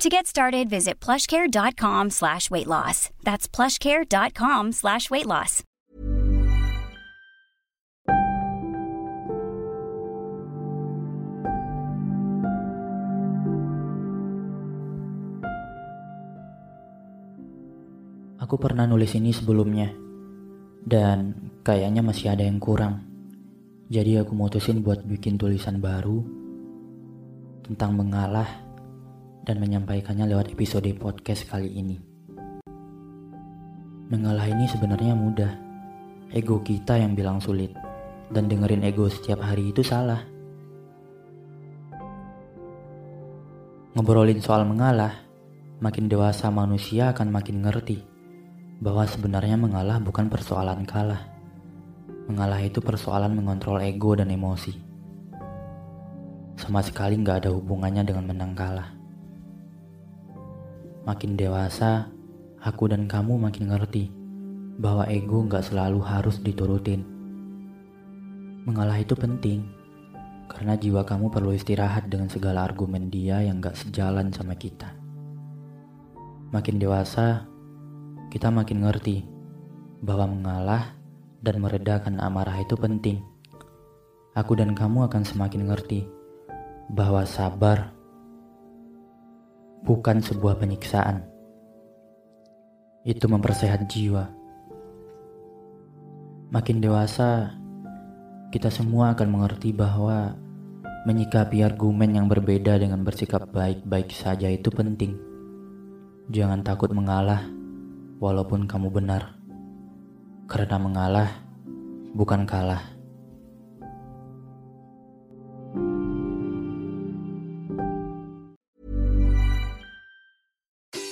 To get started, visit plushcare.com slash weight loss. That's plushcare.com slash weight loss. Aku pernah nulis ini sebelumnya, dan kayaknya masih ada yang kurang. Jadi aku mutusin buat bikin tulisan baru tentang mengalah dan menyampaikannya lewat episode podcast kali ini. Mengalah ini sebenarnya mudah. Ego kita yang bilang sulit, dan dengerin ego setiap hari itu salah. Ngobrolin soal mengalah, makin dewasa manusia akan makin ngerti bahwa sebenarnya mengalah bukan persoalan kalah. Mengalah itu persoalan mengontrol ego dan emosi. Sama sekali nggak ada hubungannya dengan menang kalah. Makin dewasa, aku dan kamu makin ngerti bahwa ego nggak selalu harus diturutin. Mengalah itu penting, karena jiwa kamu perlu istirahat dengan segala argumen dia yang nggak sejalan sama kita. Makin dewasa, kita makin ngerti bahwa mengalah dan meredakan amarah itu penting. Aku dan kamu akan semakin ngerti bahwa sabar bukan sebuah penyiksaan. Itu mempersehat jiwa. Makin dewasa, kita semua akan mengerti bahwa menyikapi argumen yang berbeda dengan bersikap baik-baik saja itu penting. Jangan takut mengalah, walaupun kamu benar. Karena mengalah bukan kalah.